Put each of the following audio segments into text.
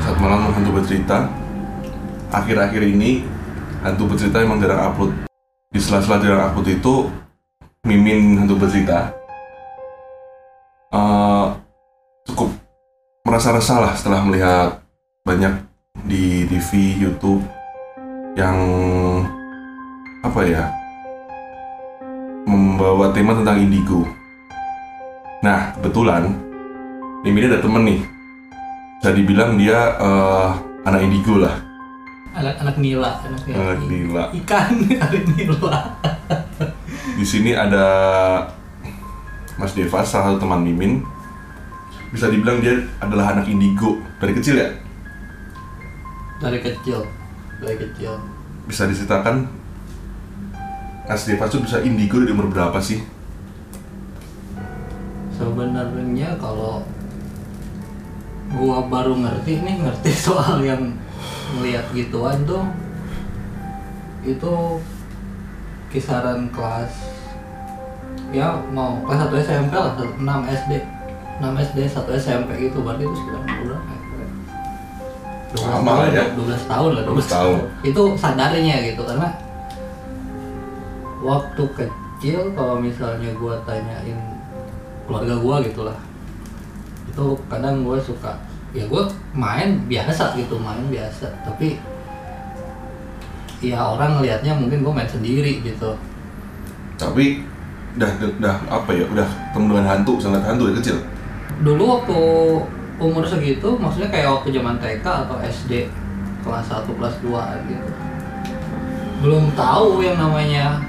Saat malam hantu bercerita Akhir-akhir ini Hantu bercerita emang jarang upload. Di sela-sela jarang upload itu Mimin hantu bercerita eh, Cukup merasa resah lah setelah melihat Banyak di TV, Youtube Yang Apa ya Membawa tema tentang indigo. Nah, kebetulan Mimin ada temen nih. Bisa dibilang dia eh, anak indigo lah. Anak anak nila anak nila, anak nila. Ikan anak nila. Di sini ada Mas Devas salah satu teman Mimin. Bisa dibilang dia adalah anak indigo. Dari kecil ya? Dari kecil dari kecil. Bisa diceritakan Mas Devas tuh bisa indigo dari umur berapa sih sebenarnya kalau gua baru ngerti nih ngerti soal yang melihat gituan tuh itu kisaran kelas ya mau kelas 1 SMP lah 6 SD 6 SD 1 SMP gitu berarti itu sekitar berapa ya? 12 Lama tahun, ya. 12 tahun lah 12 tahun. itu sadarnya gitu karena waktu kecil kalau misalnya gua tanyain keluarga gua gitu lah itu kadang gue suka ya gue main biasa gitu main biasa tapi ya orang ngelihatnya mungkin gue main sendiri gitu. Tapi udah udah apa ya udah ketemu dengan hantu sangat hantu dari kecil? Dulu waktu umur segitu maksudnya kayak waktu zaman TK atau SD kelas 1 kelas 2 gitu. Belum tahu yang namanya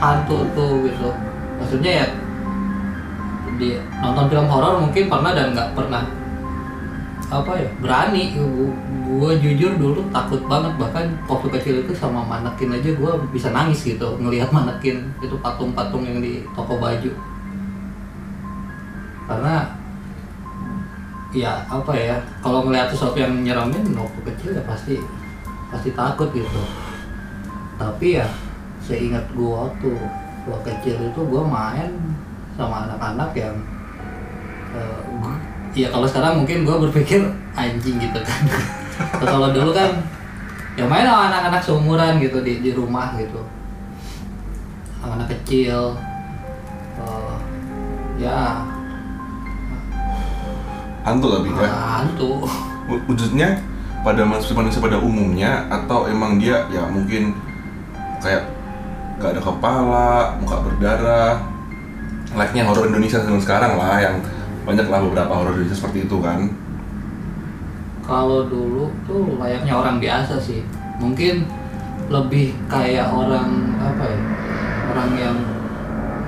hantu tuh gitu. Maksudnya ya di nonton film horor mungkin pernah dan nggak pernah apa ya berani. Gue jujur dulu takut banget bahkan waktu kecil itu sama manekin aja gue bisa nangis gitu ngelihat manekin itu patung-patung yang di toko baju. Karena ya apa ya kalau ngelihat sesuatu yang nyeramin waktu kecil ya pasti pasti takut gitu. Tapi ya seingat gue waktu gue kecil itu gue main sama anak-anak yang eh, ya kalau sekarang mungkin gue berpikir anjing gitu kan. Kalau dulu kan ya main sama anak-anak seumuran gitu di di rumah gitu. Sama anak kecil Eh, ya. Hantu tapi ya? Hantu. Wujudnya wujudnya pada manusia manusia pada umumnya atau emang dia ya mungkin kayak gak ada kepala muka berdarah. Like-nya horor Indonesia zaman sekarang lah yang banyak lah beberapa horor Indonesia seperti itu kan. Kalau dulu tuh layaknya orang biasa sih. Mungkin lebih kayak orang apa ya orang yang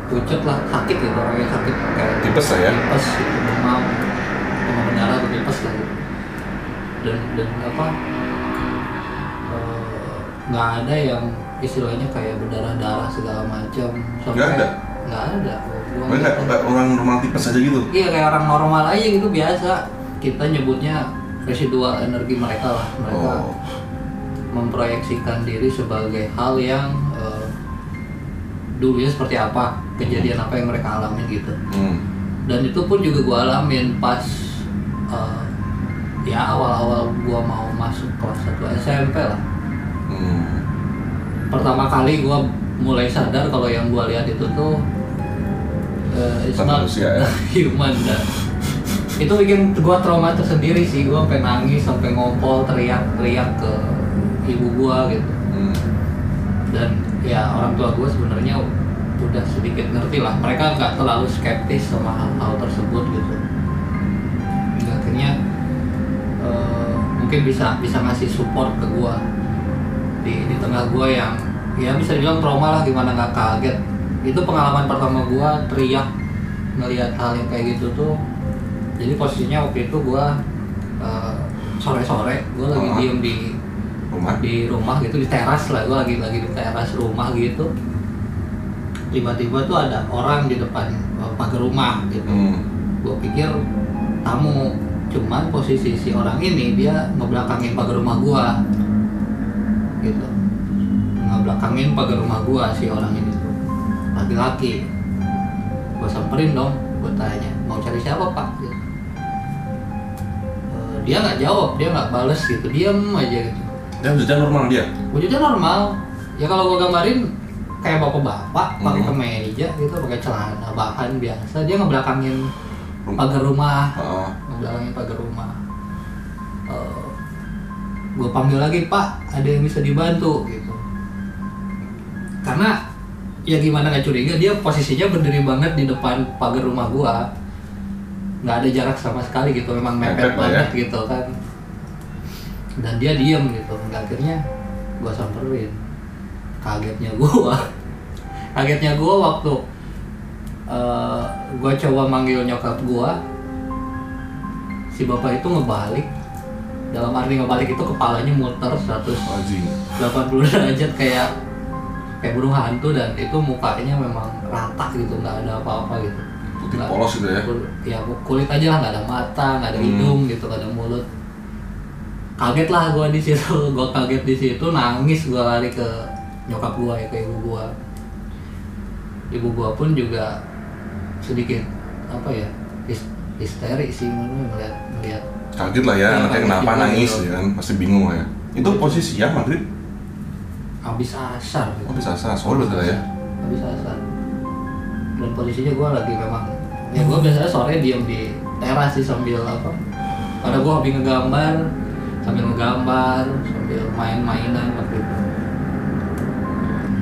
pucet lah sakit gitu orang yang sakit kayak tipes lah ya. tipes gitu demam demam berdarah atau tipes lah. Gitu dan dan apa eh, nggak ada yang istilahnya kayak berdarah darah segala macam sampai Nggak ada? nggak ada nggak- kayak orang normal tipes aja gitu Iya kayak orang normal aja gitu biasa. Kita nyebutnya residual energi mereka lah. Mereka oh memproyeksikan diri sebagai hal yang eh, dulunya seperti apa, kejadian apa yang mereka alami gitu. hmm. Dan itu pun juga gua alamin pas eh, ya awal-awal gua mau masuk kelas 1 SMP lah. Hmm. Pertama kali gua mulai sadar kalau yang gua lihat itu tuh eh, it's not manusia ya? human dan itu bikin gua trauma tersendiri sih. Gua sampai nangis sampai ngompol teriak-teriak ke ibu gua gitu. Hmm. dan ya orang tua gua sebenarnya udah sedikit ngerti lah. Mereka nggak terlalu skeptis sama hal-hal tersebut gitu. Hingga akhirnya eh, mungkin bisa bisa ngasih support ke gua di di tengah gua yang ya bisa dibilang trauma lah gimana nggak kaget. Itu pengalaman pertama gua teriak ngelihat hal yang kayak gitu tuh. Jadi posisinya waktu itu gua eh, sore-sore gua lagi Oh. diem di rumah. di rumah gitu di teras lah. Gue lagi lagi di teras rumah gitu. Tiba-tiba tuh ada orang di depan eh, pagar rumah gitu. Hmm. gue pikir tamu cuman posisi si orang ini dia ngebelakangin pagar rumah gua gitu ngebelakangin pagar rumah gua si orang ini tuh. Laki-laki. Gue samperin dong gue tanya mau cari siapa pak? Gitu. Eh, dia nggak jawab dia nggak bales gitu diam aja gitu. Dia wujudnya normal dia? Wujudnya normal. Ya kalau gue gambarin kayak bapak-bapak pakai Hmm. kemeja gitu pakai celana bahan biasa dia ngebelakangin pagar rumah. Heeh. ngebelakangin pagar rumah. Gue panggil lagi pak ada yang bisa dibantu gitu karena ya gimana nggak curiga dia posisinya berdiri banget di depan pagar rumah gua. Nggak ada jarak sama sekali gitu memang mepet lah banget ya. gitu kan. Dan dia diem gitu Nggak akhirnya gua samperin. Kagetnya gua. Kagetnya gua waktu eh, gua coba manggil nyokap gua si bapak itu ngebalik. Dalam arti ngebalik itu kepalanya muter 180 Anjing. derajat kayak kayak burung hantu dan itu mukanya memang rata gitu nggak ada apa-apa gitu Putih Nggak- polos gitu ya. ya kulit aja lah nggak ada mata nggak ada Hmm. hidung gitu nggak ada mulut kaget lah gua di situ gua kaget di situ nangis gua lari ke nyokap gua ya ke ibu gua ibu gua pun juga sedikit apa ya his- histeri sih melihat melihat Kaget lah ya, Ya, anaknya kenapa nangis gitu. ya kan, pasti bingung lah ya. Itu posisi ya maghrib, habis asar gitu. bisa asal, sore lah ya. habis asar dan posisinya gue lagi memang ya gue biasanya sore diem di teras sih sambil apa pada gue hobi ngegambar sambil ngegambar sambil main-mainan waktu itu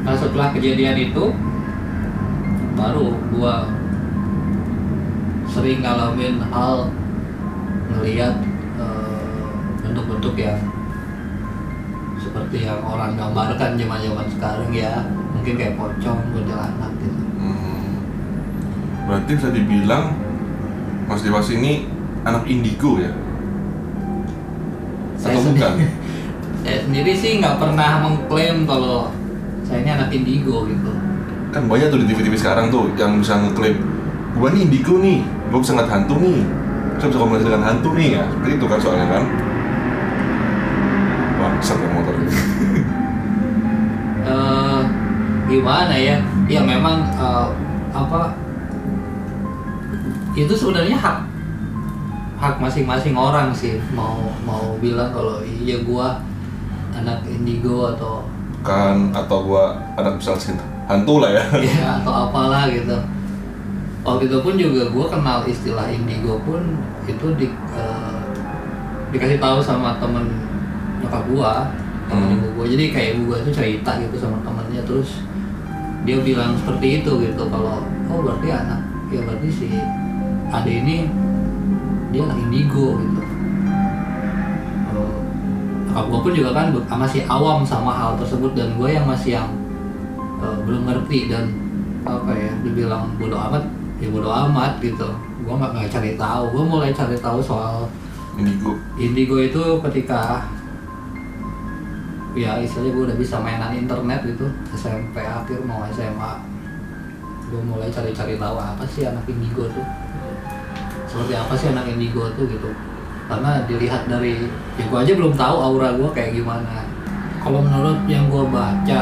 nah setelah kejadian itu baru gue sering ngalamin hal ngeliat eh, bentuk-bentuk yang seperti yang orang gambarkan zaman-zaman sekarang ya mungkin kayak pocong kuntilanak gitu Hmm. Berarti bisa dibilang Mas Dewas ini anak indigo ya? Atau sendi- bukan? saya sendiri sih nggak pernah mengklaim kalau saya ini anak indigo gitu Kan banyak tuh di TV-TV sekarang tuh yang bisa ngeklaim Gua nih indigo nih, gua bisa ngeliat hantu nih Saya bisa komunikasi dengan hantu nih ya Seperti itu kan soalnya kan Wah, ya gimana ya? Ya memang eh, apa itu sebenarnya hak hak masing-masing orang sih. Mau mau bilang kalau iya gua anak indigo atau Kan, atau gua anak bisa cinta. Hantu lah ya. Ya atau apalah gitu. Waktu itu pun juga gue kenal istilah indigo pun itu di eh, dikasih tahu sama temen nyokap gue temen Hmm. ibu gue jadi kayak ibu gue itu cerita gitu sama temennya terus dia bilang seperti itu gitu. Kalau oh berarti anak ya berarti si ade ini dia anak indigo gitu. Nyokap gue pun juga kan masih awam sama hal tersebut dan gue yang masih yang eh, belum ngerti dan apa ya dibilang bodoh amat ya bodoh amat gitu. Gue nggak cari tahu. Gue mulai cari tahu soal Indigo. Indigo itu ketika ya istilahnya gue udah bisa mainan internet gitu. SMP akhir mau SMA gue mulai cari-cari tahu apa sih anak indigo tuh. Seperti apa sih anak indigo tuh gitu. Karena dilihat dari ya gue aja belum tahu aura gue kayak gimana. Kalau menurut yang gue baca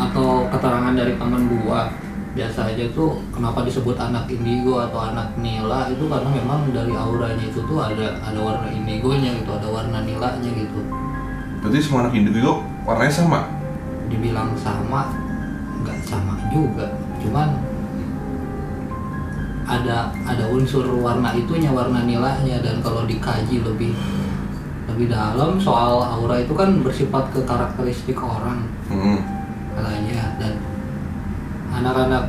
atau keterangan dari teman gue biasa aja tuh kenapa disebut anak indigo atau anak nila itu karena memang dari auranya itu tuh ada ada warna indigonya gitu ada warna nilanya gitu Berarti semua anak indigo warnanya sama? dibilang sama nggak sama juga cuman ada ada unsur warna itunya warna nilainya dan kalau dikaji lebih lebih dalam soal aura itu kan bersifat ke karakteristik orang Hmm. Anak-anak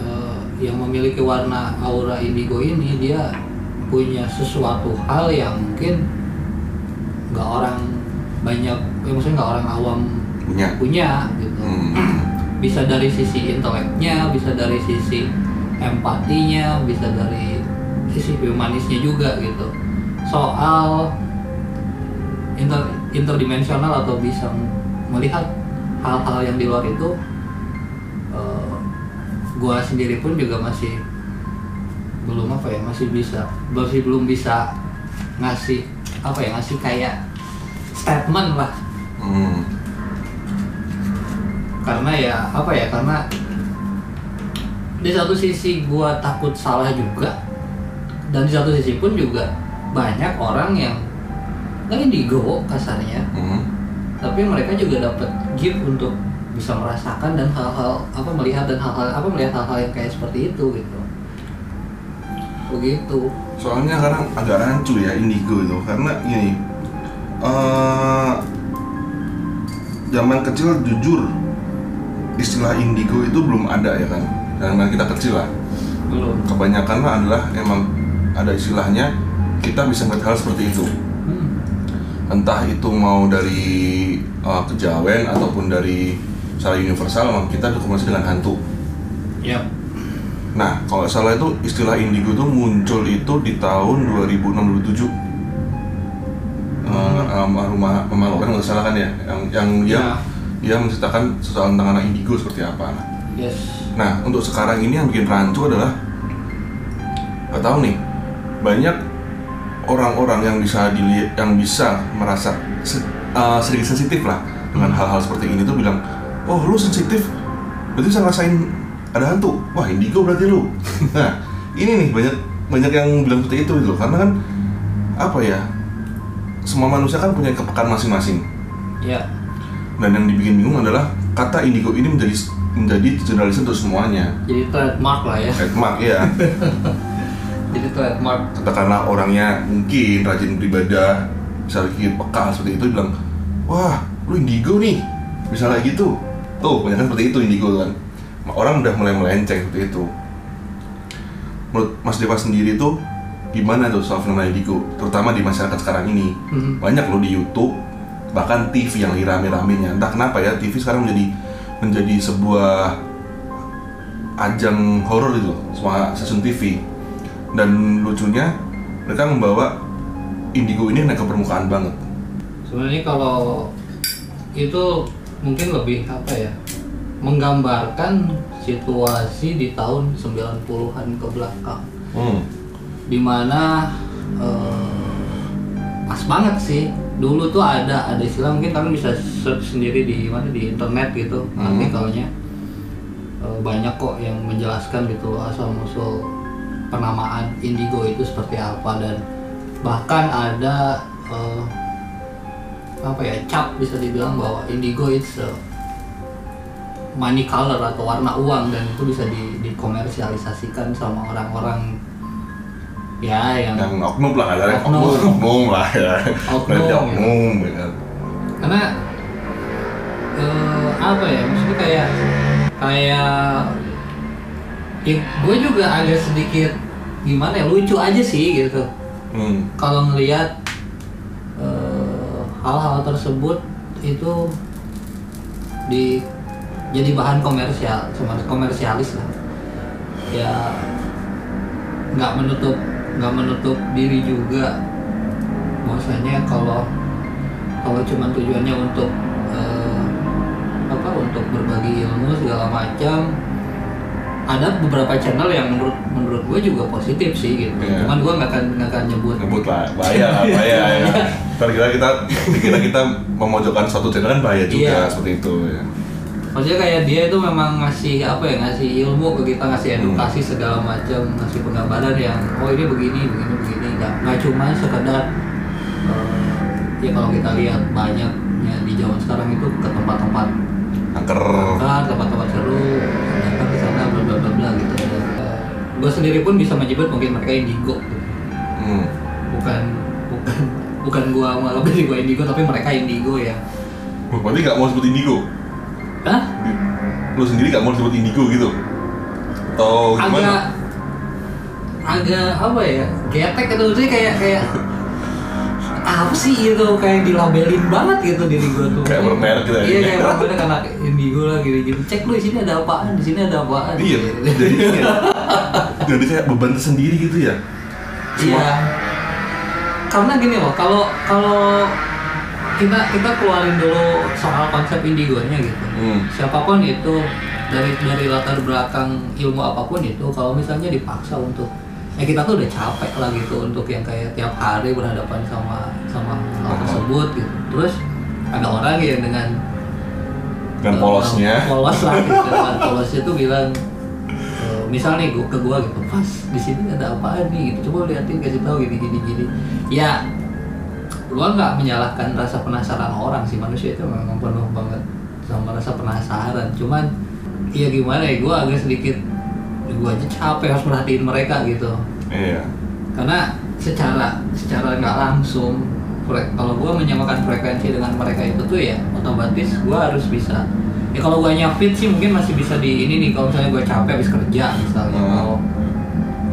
eh, yang memiliki warna aura indigo ini dia punya sesuatu hal yang mungkin nggak orang banyak ya maksudnya nggak orang awam Punya. punya gitu. Hmm. bisa dari sisi inteleknya bisa dari sisi empatinya bisa dari sisi humanisnya juga gitu. Soal inter interdimensional atau bisa melihat hal-hal yang di luar itu eh, gua sendiri pun juga masih belum apa ya masih bisa masih belum bisa ngasih apa ya ngasih kayak statement lah Hmm. karena ya apa ya karena di satu sisi gua takut salah juga dan di satu sisi pun juga banyak orang yang nggak indigo kasarnya Hmm. tapi mereka juga dapat gift untuk bisa merasakan dan hal-hal apa melihat dan hal-hal apa melihat hal-hal yang kayak seperti itu gitu. Begitu. Soalnya kadang agak rancu ya indigo itu karena gini eh zaman kecil jujur istilah indigo itu belum ada ya kan karena kita kecil lah. Belum. Kebanyakan lah adalah emang ada istilahnya kita bisa ngeliat hal seperti itu. Hmm. entah itu mau dari uh, kejawen ataupun dari secara universal memang kita berkomunikasi dengan hantu. Ya. Nah kalau salah itu istilah indigo itu muncul itu di tahun 2067 Uh, rumah Mama Loren nggak salah kan ya? Yang yang dia Ya. dia menceritakan soal tentang anak indigo seperti apa. Nah, yes. Nah, untuk sekarang ini yang bikin rancu adalah nggak tahu nih banyak orang-orang yang bisa dilihat, yang bisa merasa uh, sedikit sensitif lah dengan hal-hal seperti ini tuh bilang, oh lu sensitif, berarti bisa ngerasain ada hantu. Wah indigo berarti lu. nah, ini nih banyak banyak yang bilang seperti itu gitu, karena kan apa ya, semua manusia kan punya kepekaan masing-masing. Ya. Dan yang dibikin bingung adalah kata indigo ini menjadi menjadi generalisasi untuk semuanya. Jadi trademark lah ya. Trademark ya jadi trademark. Katakanlah orangnya mungkin rajin beribadah bisa lagi peka seperti itu bilang wah lu indigo nih. Bisa kayak gitu tuh banyak kan seperti itu indigo kan. Orang udah mulai melenceng seperti itu. Menurut Mas Dewa sendiri tuh gimana tuh soal fenomena indigo terutama di masyarakat sekarang ini? Mhm. banyak loh di YouTube bahkan TV yang lagi rame-ramenya. Entah kenapa ya TV sekarang menjadi menjadi sebuah ajang horor itu semua stasiun TV dan lucunya mereka membawa indigo ini naik ke permukaan banget. Sebenarnya kalau itu mungkin lebih apa ya menggambarkan situasi di tahun 90-an ke belakang hmm. di mana eh, pas banget sih dulu tuh ada ada istilah mungkin kalian bisa search sendiri di mana di internet gitu Hmm. artikelnya Eh, banyak kok yang menjelaskan gitu asal musul penamaan indigo itu seperti apa dan bahkan ada eh, apa ya cap bisa dibilang bahwa indigo itu money color atau warna uang dan itu bisa di, dikomersialisasikan sama orang-orang ya yang yang oknum lah katanya Oknum. oknum lah ya Oknum, ya. oknum ya karena eh, apa ya maksudnya kayak kayak ya, gue juga agak sedikit gimana ya lucu aja sih gitu hmm. kalau ngelihat hal-hal tersebut itu di jadi bahan komersial cuma komersialis lah. Ya nggak menutup nggak menutup diri juga. Bahwasanya kalau kalau cuma tujuannya untuk eh, apa untuk berbagi ilmu segala macam ada beberapa channel yang menurut menurut gue juga positif sih gitu. Iya. cuman gue nggak akan nggak akan nyebut. Ngebut lah bahaya bahaya ya. Ntar kira kita kira kita memojokkan suatu channel kan bahaya juga Iya. seperti itu ya. Maksudnya kayak dia itu memang ngasih apa ya ngasih ilmu ke kita ngasih Hmm. edukasi segala macam ngasih penggambaran yang oh ini begini begini begini. Nggak nggak cuma sekedar eh, ya kalau kita lihat banyaknya di zaman sekarang itu ke tempat-tempat angker tempat-tempat seru bla bla bla gitu gue sendiri pun bisa menyebut mungkin mereka indigo gitu. hmm. bukan bukan bukan gua menganggap diri gua indigo tapi mereka indigo ya Wah, berarti nggak mau sebut indigo Hah? lu sendiri nggak mau sebut indigo gitu atau agak gimana agak apa ya getek gitu sih kayak kayak apa sih gitu kayak dilabelin banget gitu diri gue tuh. Kayak bermerek gitu ya? iya kayak bermerek karena indigo lah gitu gitu cek lu di sini ada apaan? Di sini ada apaan? Iya jadi ya, jadi kayak beban tersendiri gitu ya. Iya. Karena gini loh kalau kalau kita kita keluarin dulu soal konsep indigonya gitu. Hmm. siapa pun itu dari dari latar belakang ilmu apa pun itu kalau misalnya dipaksa untuk ya kita tuh udah capek lah gitu untuk yang kayak tiap hari berhadapan sama sama hal tersebut gitu. Terus ada orang yang dengan dengan eh, polosnya. polos lah gitu. Dengan polosnya tuh bilang eh, misal nih gua ke gua gitu pas di sini ada apaan nih? Gitu. Coba liatin kasih tahu gini gini gini. Ya gua nggak menyalahkan rasa penasaran orang sih. Manusia itu memang penuh banget sama rasa penasaran. Cuman ya gimana ya gua agak sedikit gua aja capek harus merhatiin mereka gitu Iya. karena secara secara nggak langsung kalau gue menyamakan frekuensi dengan mereka itu tuh ya otomatis gue harus bisa ya kalau gue fit sih mungkin masih bisa di ini nih kalau misalnya gue capek habis kerja misalnya Hmm. kalau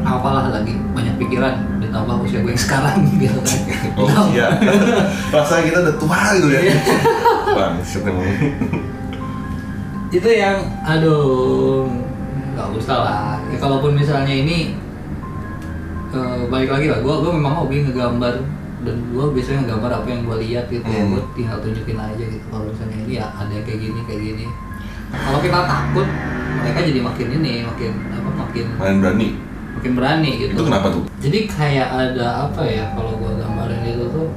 apalah lagi banyak pikiran ditambah usia gue yang sekarang gitu kan Oh iya. Rasanya kita udah tua gitu ya. Iya. Bang, itu yang aduh nggak usah lah ya kalaupun misalnya ini eh, balik lagi lah gue gue memang hobi ngegambar dan gue biasanya ngegambar apa yang gue lihat gitu ya Hmm. gue tinggal tunjukin aja gitu kalau misalnya ini ya ada yang kayak gini kayak gini kalau kita takut mereka jadi makin ini makin apa makin Main berani. makin berani gitu Itu kenapa tuh? jadi kayak ada apa ya kalau gua gambarin itu tuh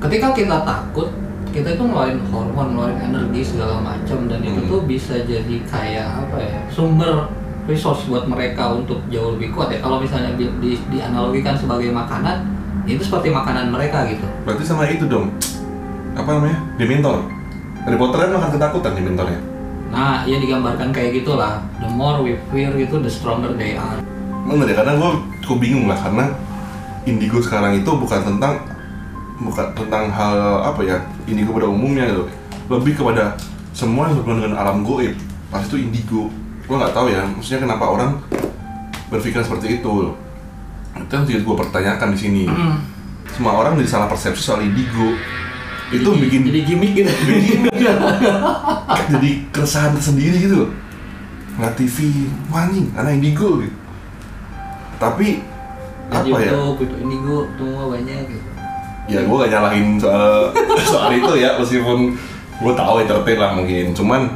ketika kita takut kita itu ngeluarin hormon ngeluarin energi segala macam dan itu Hmm. tuh bisa jadi kayak apa ya sumber resource buat mereka untuk jauh lebih kuat ya kalau misalnya di, di, dianalogikan sebagai makanan itu seperti makanan mereka gitu Berarti sama itu dong. Apa namanya? Dementor. Harry Potter kan makan ketakutan Dementornya. nah ya digambarkan kayak gitulah the more we fear itu the stronger they are Bener ya, karena gue cukup bingung lah karena indigo sekarang itu bukan tentang bukan tentang hal apa ya indigo pada umumnya gitu lebih kepada semua yang berhubungan dengan alam goib pas itu indigo gue nggak tahu ya maksudnya kenapa orang berpikir seperti itu. Itu yang gue pertanyakan di sini. Semua orang jadi salah persepsi soal indigo itu Jadi- bikin jadi gimmick gitu. Jadi keresahan tersendiri gitu loh. Ngeliat TV anjing anak indigo gitu. Tapi Di apa ya? itu indigo semua banyak gitu. Ya gue gak nyalahin soal soal itu ya meskipun gue tahu entertain lah mungkin. Cuman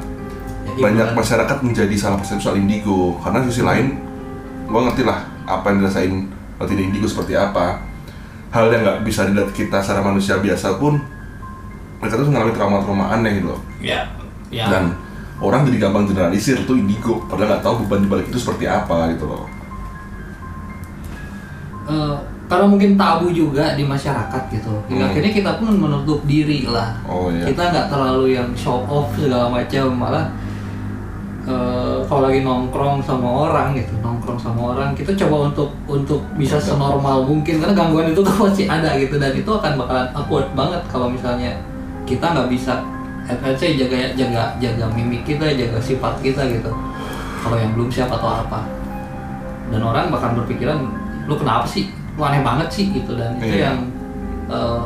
banyak hiburan. masyarakat menjadi salah persepsi soal indigo. Karena sisi lain gue ngerti lah apa yang dirasain waktu di indigo seperti apa. Hal yang nggak bisa dilihat kita secara manusia biasa pun mereka tuh mengalami trauma-trauma aneh gitu loh. Ya ya dan orang jadi gampang generalisir itu indigo padahal nggak tahu beban di balik itu seperti apa gitu loh. Eh, karena mungkin tabu juga di masyarakat gitu. Hingga Hmm. akhirnya kita pun menutup diri lah. Oh iya. Kita nggak terlalu yang show off segala macam malah eh, kalau lagi nongkrong sama orang gitu nongkrong sama orang kita coba untuk untuk bisa senormal mungkin. Karena gangguan itu tuh pasti ada gitu dan itu akan bakalan awkward banget kalau misalnya kita nggak bisa let's say jaga jaga jaga mimik kita jaga sifat kita gitu. Kalau yang belum siap atau apa. Dan orang bakal berpikiran lu kenapa sih? Lu aneh banget sih gitu. Dan itu Iya. yang eh,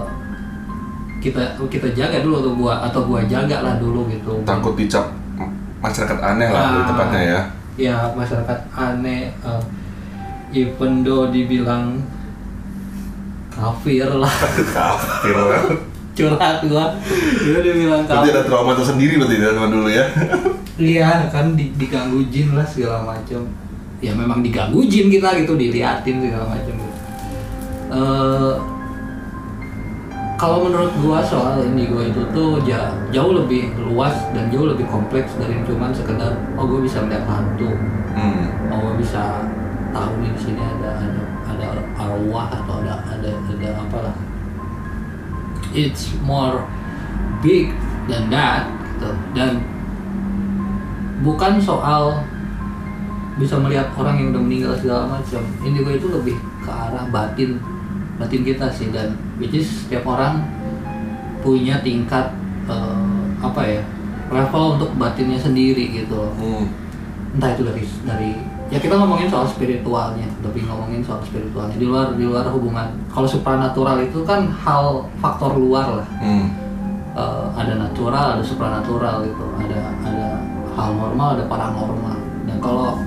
kita kita jaga dulu atau gua atau gua jaga lah dulu gitu. Takut dicap masyarakat aneh lah Ah. lebih tepatnya ya. ya masyarakat aneh eh, even though dibilang kafir lah. Kafir lah. Curhat gua. Dia dibilang berarti kafir. ada trauma tersendiri berarti dari zaman dulu ya. Iya kan di, diganggu jin lah segala macam ya memang diganggu jin kita gitu diliatin segala macam gitu Eh, kalau menurut gua soal indigo itu tuh ja- jauh lebih luas dan jauh lebih kompleks dari cuman sekedar oh gue bisa melihat hantu hmm. oh gue bisa tahu nih di sini ada ada ada arwah atau ada ada ada apalah it's more big than that gitu. dan bukan soal bisa melihat orang yang udah meninggal segala macam indigo itu lebih ke arah batin batin kita sih dan which is setiap orang punya tingkat eh, apa ya level untuk batinnya sendiri gitu Hmm. entah itu dari dari ya kita ngomongin soal spiritualnya lebih ngomongin soal spiritualnya. Di luar di luar hubungan kalau supranatural itu kan hal faktor luar lah. Hmm. Eh, ada natural ada supranatural gitu. Ada ada hal normal ada paranormal. Dan kalau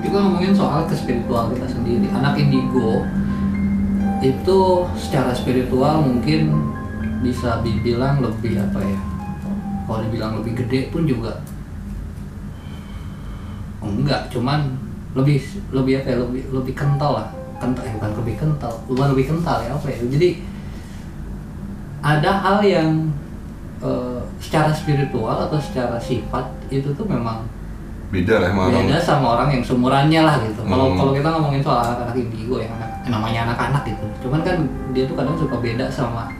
kita ngomongin soal ke spiritual kita sendiri anak indigo itu secara spiritual mungkin bisa dibilang lebih apa ya? Kalau dibilang lebih gede pun juga. Oh, enggak cuman lebih lebih apa ya? Lebih lebih kental lah. Kental eh, bukan lebih kental. Bukan lebih kental ya apa ya? Jadi ada hal yang eh, secara spiritual atau secara sifat itu tuh memang beda lah emang beda sama orang yang seumurannya lah gitu. Kalau Hmm. kalau kita ngomongin soal anak-anak indigo yang anak- namanya anak-anak gitu. Cuman kan dia tuh kadang suka beda sama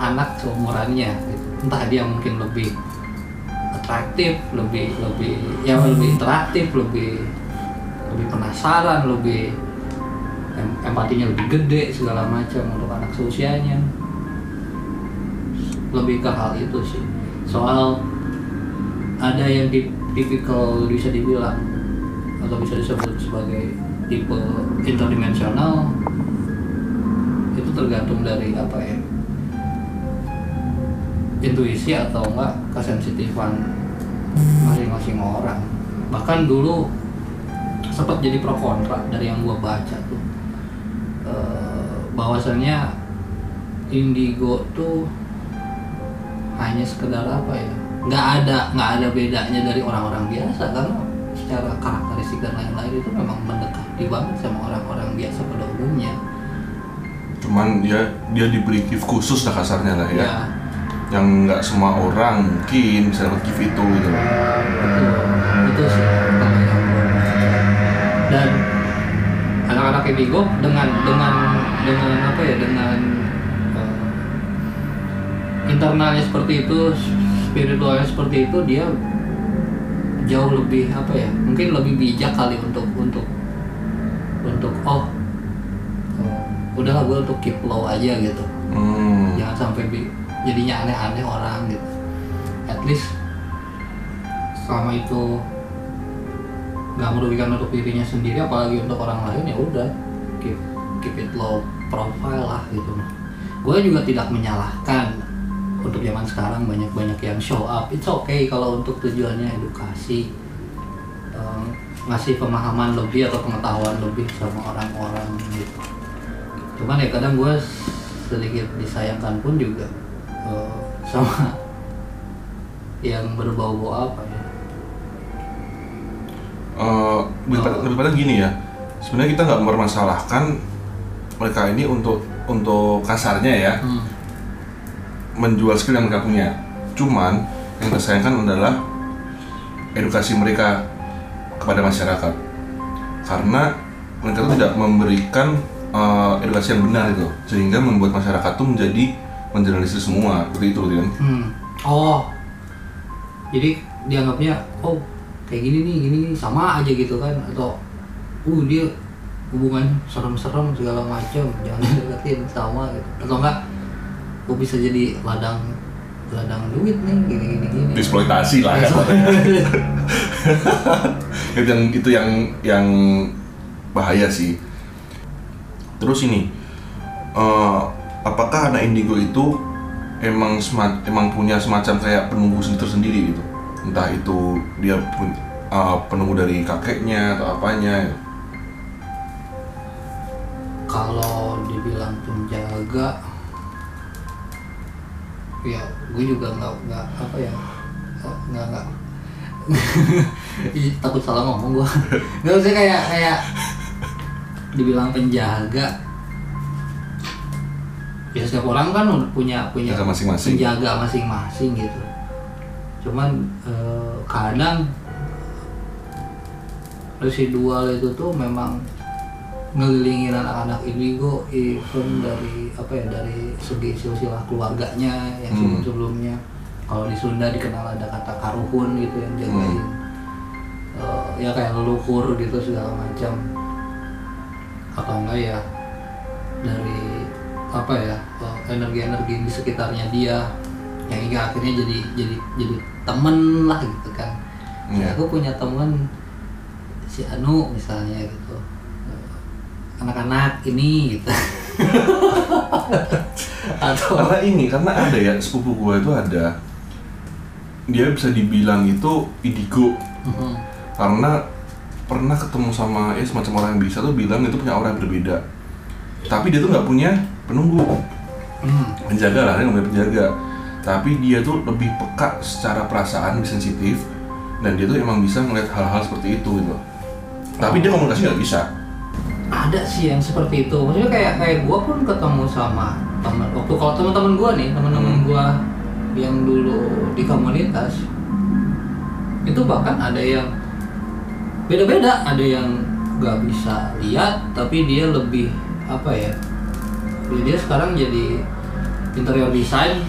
anak seumurannya gitu. Entah dia mungkin lebih atraktif lebih lebih ya lebih interaktif lebih lebih penasaran lebih em- empatinya lebih gede segala macam untuk anak seusianya. Lebih ke hal itu sih. Soal ada yang di tipikal bisa dibilang atau bisa disebut sebagai tipe interdimensional itu tergantung dari apa ya intuisi atau enggak kesensitifan masing-masing orang. Bahkan dulu sempat jadi pro kontra dari yang gua baca tuh. Eh, bahwasannya indigo tuh hanya sekedar apa ya nggak ada nggak ada bedanya dari orang-orang biasa karena secara karakteristik dan lain-lain itu memang mendekati banget sama orang-orang biasa pada umumnya. Cuman dia dia diberi gift khusus lah kasarnya lah ya. Ya yang nggak semua orang mungkin bisa dapat gift itu gitu. Itu itu sih dan anak-anak indigo dengan dengan dengan apa ya dengan eh, internalnya seperti itu spiritualnya seperti itu dia jauh lebih apa ya mungkin lebih bijak kali untuk untuk oh eh, udahlah gue untuk keep low aja gitu. Hmm. jangan sampai bi- jadinya aneh-aneh orang gitu. At least selama itu nggak merugikan untuk dirinya sendiri apalagi untuk orang lain ya udah keep keep it low profile lah gitu. Gue juga tidak menyalahkan. Untuk zaman sekarang banyak-banyak yang show up. It's okay kalau untuk tujuannya edukasi eh, ngasih pemahaman lebih atau pengetahuan lebih sama orang-orang gitu cuman ya kadang gue sedikit disayangkan pun juga eh, sama yang berbau-bau apa ya. Eh, lebih, pada, gini ya. Sebenarnya kita nggak mempermasalahkan mereka ini untuk untuk kasarnya ya. Hmm. menjual skill yang mereka punya. Cuman yang disayangkan adalah edukasi mereka kepada masyarakat. Karena mereka tidak memberikan eh, edukasi yang benar itu sehingga membuat masyarakat tuh menjadi menjernalisir semua seperti itu kan Hmm. Oh, jadi dianggapnya oh kayak gini nih, gini nih, sama aja gitu kan? Atau uh dia hubungan serem-serem segala macam, jangan deketin sama gitu. Atau enggak, oh bisa jadi ladang ladang duit nih, gini gini gini. eksploitasi lah ya itu yang itu yang yang bahaya sih terus ini eh, apakah anak indigo itu emang sema- emang punya semacam kayak penunggu sendiri tersendiri gitu? Entah itu dia pun eh, penunggu dari kakeknya atau apanya gitu. Kalau dibilang penjaga, ya gue juga nggak nggak apa ya nggak nggak takut salah ngomong gue nggak usah kayak kayak dibilang penjaga. Ya setiap orang kan punya punya Penjaga masing-masing. penjaga masing-masing gitu. Cuman eh, kadang residual itu tuh memang ngelilingin anak-anak indigo even dari apa ya dari segi silsilah keluarganya yang Hmm. sebelum-sebelumnya. Kalau di Sunda dikenal ada kata karuhun gitu yang jagain Eh, ya kayak leluhur gitu segala macam atau enggak ya dari apa ya eh, energi-energi di sekitarnya dia yang hingga akhirnya jadi jadi jadi temen lah gitu kan. Iya. aku punya temen si Anu misalnya gitu. Eh, anak-anak ini gitu. Atau karena ini karena ada ya sepupu gue itu ada. Dia bisa dibilang itu indigo Mhm. karena pernah ketemu sama ya semacam orang yang bisa tuh bilang itu punya aura yang berbeda. Tapi dia tuh nggak punya penunggu. Hmm. penjaga lah dia nggak punya penjaga. Tapi dia tuh lebih peka secara perasaan lebih sensitif dan dia tuh emang bisa ngeliat hal-hal seperti itu gitu. Tapi dia komunikasi nggak bisa. Ada sih yang seperti itu. Maksudnya kayak kayak gue pun ketemu sama teman waktu kalau teman-teman gue nih teman-teman Hmm. gue yang dulu di komunitas itu bahkan ada yang beda-beda ada yang nggak bisa lihat tapi dia lebih apa ya dia, dia sekarang jadi interior design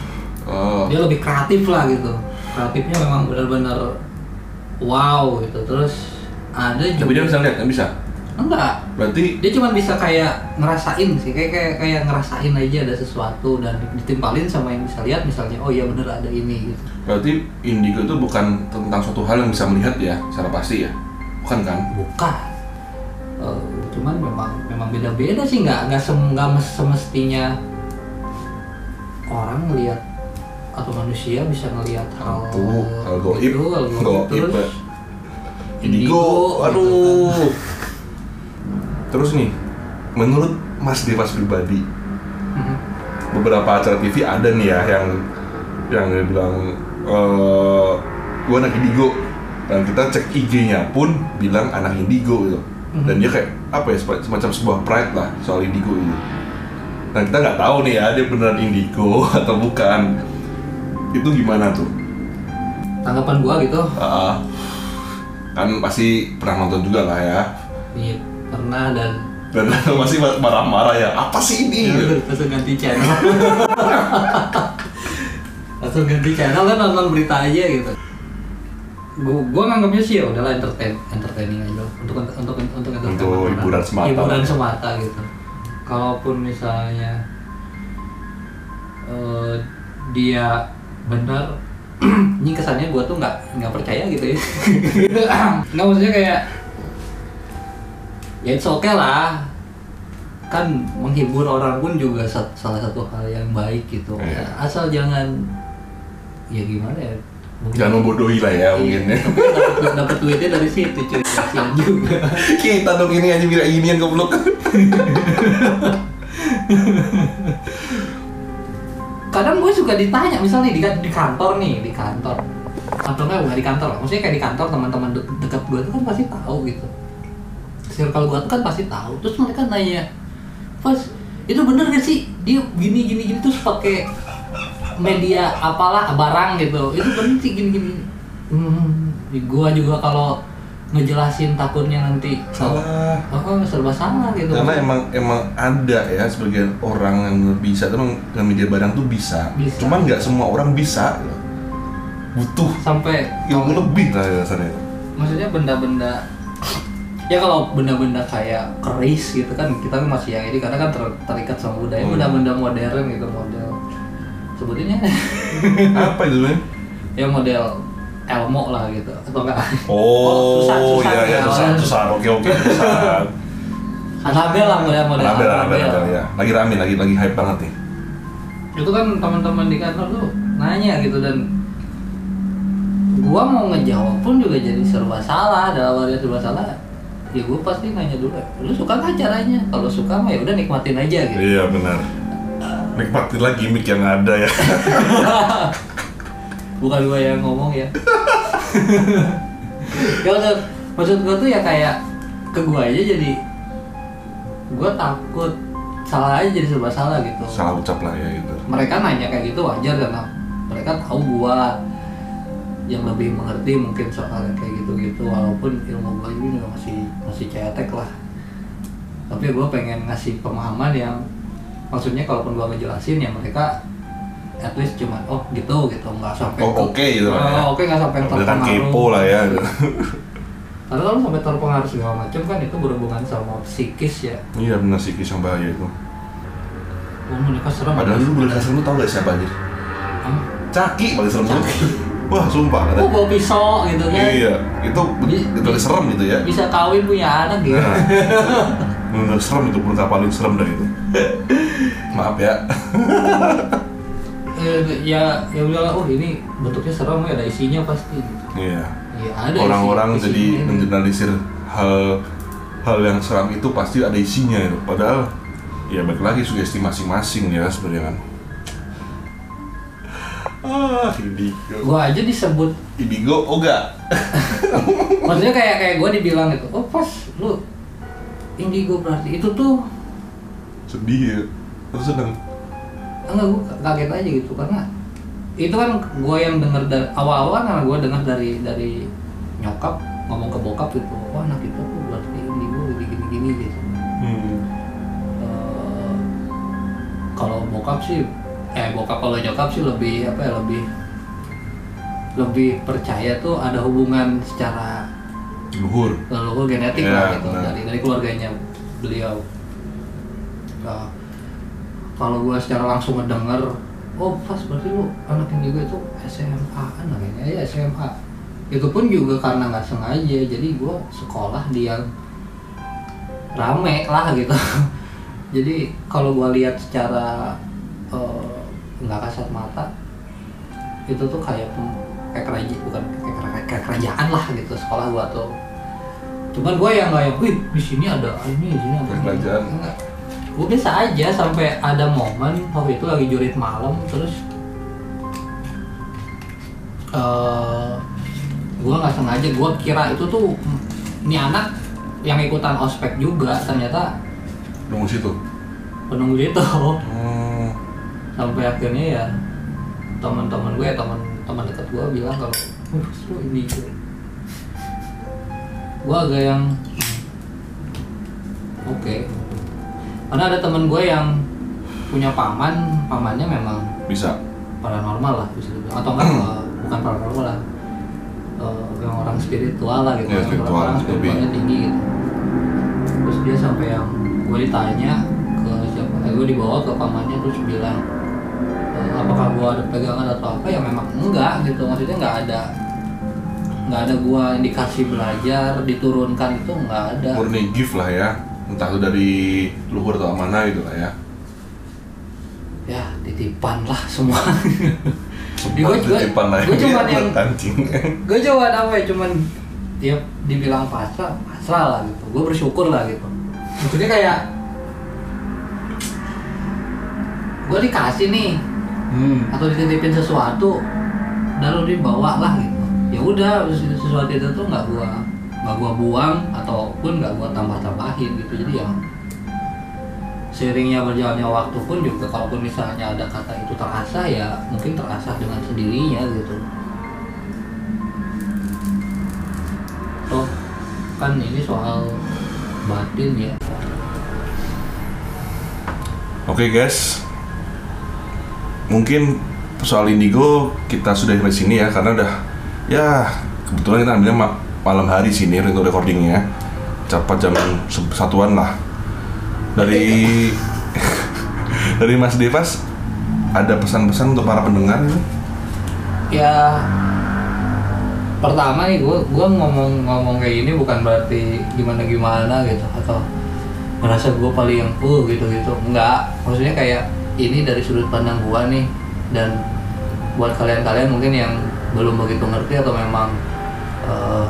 Oh. dia lebih kreatif lah gitu kreatifnya memang benar-benar wow gitu terus ada juga Tapi dia bisa lihat, nggak bisa. enggak Berarti dia cuma bisa kayak ngerasain sih kayak kayak kayak ngerasain aja ada sesuatu dan ditimpalin sama yang bisa lihat misalnya oh iya bener ada ini gitu berarti indigo itu bukan tentang suatu hal yang bisa melihat ya, secara pasti ya. Bukan kan? bukan Eh, cuman memang memang beda-beda sih nggak nggak sem nggak mes- semestinya orang melihat atau manusia bisa ngelihat hal Tuh, hal goib. itu, hal goib, Goib, terus ya. indigo, Indigo, gitu aduh. Terus nih, menurut Mas Dewas pribadi, Mhm. beberapa acara TV ada nih ya yang yang bilang eh gue anak indigo dan kita cek IG-nya pun bilang anak indigo gitu. Dan dia kayak apa ya semacam sebuah pride lah soal indigo ini nah kita nggak tahu nih ya dia beneran indigo atau bukan. Itu gimana tuh? Tanggapan gua gitu. Ah, kan pasti pernah nonton juga lah ya. Iya pernah dan dan masih marah-marah ya apa sih ini? Gitu. langsung ganti channel. Langsung ganti channel kan nonton berita aja gitu gua gua nganggapnya sih ya udahlah entertain entertaining aja. Untuk untuk untuk untuk Untuk hiburan semata. hiburan semata gitu. Kalaupun misalnya eh, dia benar ini kesannya gua tuh nggak nggak percaya gitu ya. Nggak maksudnya kayak ya it's okay lah. Kan menghibur orang pun juga sa- salah satu hal yang baik gitu. Iya. asal jangan ya gimana ya jangan membodohi lah ya mungkin ya. Iya, dapat duitnya dari situ cuy. Kasihan juga. Kita dong ini aja bilang ini yang goblok. Kadang gue suka ditanya misalnya di, di kantor nih di kantor. Atau enggak bukan di kantor lah maksudnya kayak di kantor teman-teman de- dekat gue tuh kan pasti tahu gitu. Circle gue tuh kan pasti tahu. Terus mereka nanya pas itu bener gak sih? Dia gini gini gini terus pakai media apalah barang gitu. Itu bener sih gini gini hmm, gue juga kalau ngejelasin takutnya nanti salah. Oh serba salah gitu. Karena emang emang ada ya sebagian orang yang bisa. Tuh media barang tuh bisa, Bisa. cuman nggak semua orang bisa. Butuh sampai ilmu lebih lah ya rasanya. Maksudnya benda-benda ya kalau benda-benda kayak keris gitu kan kita kan masih yang ini karena kan ter- terikat sama budaya. Hmm. benda-benda modern gitu model sebutinnya apa itu men? ya model Elmo lah gitu atau enggak Oh, Susan, Susan, iya iya ya. Susan, Susan, oke oke Susan. Anabel lah model model Anabel, Anabel, ya. Lagi rame, lagi lagi hype banget nih. itu kan teman-teman di kantor tuh nanya gitu dan gua mau ngejawab pun juga jadi serba salah dalam arti serba salah ya gua pasti nanya dulu lu suka nggak caranya kalau suka mah ya udah nikmatin aja gitu Iya benar. Nikmatin lah gimmick yang ada ya. bukan gua yang ngomong ya. Ya maksud, maksud gua tuh ya kayak ke gua aja jadi gua takut salah aja jadi serba salah gitu. Salah ucap lah ya gitu. mereka nanya kayak gitu wajar karena mereka tahu gua. Yang lebih mengerti mungkin soal kayak gitu-gitu walaupun ilmu gua ini masih masih cetek lah. Tapi gua pengen ngasih pemahaman yang maksudnya kalaupun gua ngejelasin ya mereka at least cuma oh gitu gitu nggak sampai Oh, ke- oke gitu lah ya. oh, oke nggak sampai yang kan terpengaruh kepo lah ya. karena kalau sampai terpengaruh segala macam kan itu berhubungan sama psikis ya Iya benar sih kisah bahaya itu. oh menikah serem Padahal dulu boleh kasih lu tau gak siapa aja? Hah? Caki paling serem dulu. Wah sumpah. oh Kata. bawa pisau gitu kan Iya, itu itu serem gitu ya. bisa kawin punya anak gitu Nah, serem itu pun paling serem dah itu. Maaf ya. Eh, ya ya bilang oh ini bentuknya serem ya ada isinya pasti gitu. Iya. ya ada Orang-orang isi- jadi mengeneralisir hal hal yang seram itu pasti ada isinya itu. Padahal ya balik lagi sugesti masing-masing ya sebenarnya kan. Ah, indigo. gua aja disebut Indigo, oh enggak. maksudnya kayak kayak gua dibilang gitu oh pas lu indigo berarti itu tuh Sedih ya. Terus seneng. enggak gua kaget aja gitu karena itu kan gua yang denger dari awal-awal karena gua dengar dari dari nyokap ngomong ke bokap gitu wah anak kita tuh berarti indigo gini gini gini gitu Hmm. Eh, kalau bokap sih eh bokap kalau nyokap sih lebih apa ya lebih lebih percaya tuh ada hubungan secara Luhur. leluhur genetik Ya, lah gitu benar. dari dari keluarganya beliau Nah, kalau gua secara langsung ngedenger oh pas berarti lu anak indigo itu SMA kan namanya ya SMA itu pun juga karena nggak sengaja jadi gua sekolah di yang rame lah gitu. Jadi kalau gua lihat secara eh, nggak kasat mata itu tuh kayak kayak kerajaan bukan kayak, kera- kayak kerajaan lah gitu sekolah gua tuh. Cuman gua yang kayak wih di sini ada ini di sini ada Kayak ini." kerajaan. Gua biasa aja sampai ada momen waktu itu lagi jurit malam terus eh gua nggak sengaja gua kira itu tuh ini anak yang ikutan ospek juga ternyata Nunggu situ. penunggu itu Oh. sampai akhirnya ya teman-teman gue teman teman dekat gue bilang kalau "Wah, lu ini gue gue agak yang hmm, oke karena ada teman gue yang punya paman pamannya memang Bisa. paranormal lah bisa dibilang. Atau enggak eh, bukan paranormal lah. Eh, yang orang spiritual lah gitu. Ya, Orang- spiritual, orang lebih. spiritualnya tinggi gitu. Terus dia sampai yang gue ditanya ke siapa eh, gue dibawa ke pamannya terus bilang "Eh, apakah gue ada pegangan atau apa? Ya memang enggak gitu. Maksudnya nggak ada nggak ada gua indikasi belajar diturunkan itu nggak ada. Murni gift lah ya. Entah itu dari luhur atau mana gitu lah ya. ya titipan lah semua. Gua juga- gua cuman ya, yang- gue coba apa ya cuman dia dibilang pasrah pasrah lah gitu. Gue bersyukur lah gitu. Maksudnya kayak gue dikasih nih Hmm. atau dititipin sesuatu lalu dibawa lah gitu. Ya udah sesu- sesuatu itu tuh nggak gua nggak gua buang ataupun nggak gua tambah tambahin gitu. Jadi yang seiringnya berjalannya waktu pun juga kalaupun misalnya ada kata itu terasa ya mungkin terasa dengan sendirinya gitu. Toh kan ini soal batin ya. Oke guys, mungkin soal indigo kita sudah di sini ya karena udah ya kebetulan kita ambilnya malam hari sini untuk recordingnya. Cepat jam satuan lah. Dari dari Mas Devas ada pesan-pesan untuk para pendengar ini? ya pertama nih gue gua ngomong ngomong kayak gini bukan berarti gimana gimana gitu atau merasa gue paling uh gitu gitu enggak maksudnya kayak ini dari sudut pandang gue nih dan buat kalian-kalian mungkin yang belum begitu ngerti atau memang eh,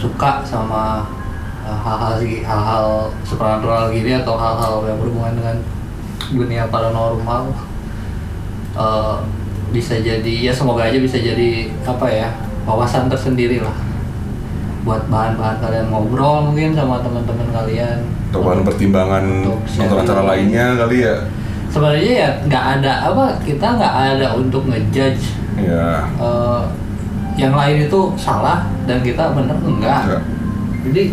suka sama eh, hal-hal segi- hal-hal supernatural gini atau hal-hal yang berhubungan dengan dunia paranormal eh, bisa jadi ya semoga aja bisa jadi apa ya wawasan tersendiri lah buat bahan-bahan kalian ngobrol mungkin sama teman-teman kalian Atau bahan pertimbangan sharing. acara lainnya kali ya? sebenarnya ya nggak ada apa kita nggak ada untuk ngejudge Ya, eh, yang lain itu salah dan kita bener enggak enggak. jadi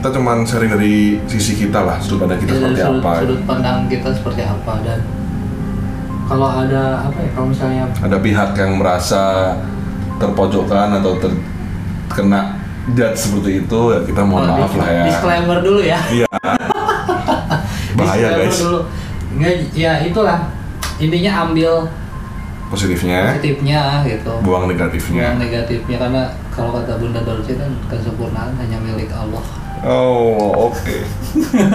Kita cuman sharing dari sisi kita lah, sudut pandang kita dari seperti sudut, apa. sudut pandang kita seperti apa dan kalau ada apa ya kalau misalnya ada pihak yang merasa terpojokkan atau terkena judge seperti itu ya kita mohon oh, maaf lah ya disclaimer dulu ya iya bahaya guys dulu. Nggak, ya itulah intinya ambil positifnya? Positifnya gitu. Buang negatifnya? Yang negatifnya karena kalau kata Bunda Dorce kan kesempurnaan hanya milik Allah. Oh oke.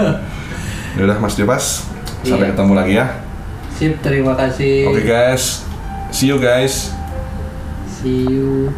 Udah mas Depas sampai Iya. ketemu lagi ya. Sip terima kasih. Oke guys. See you guys. See you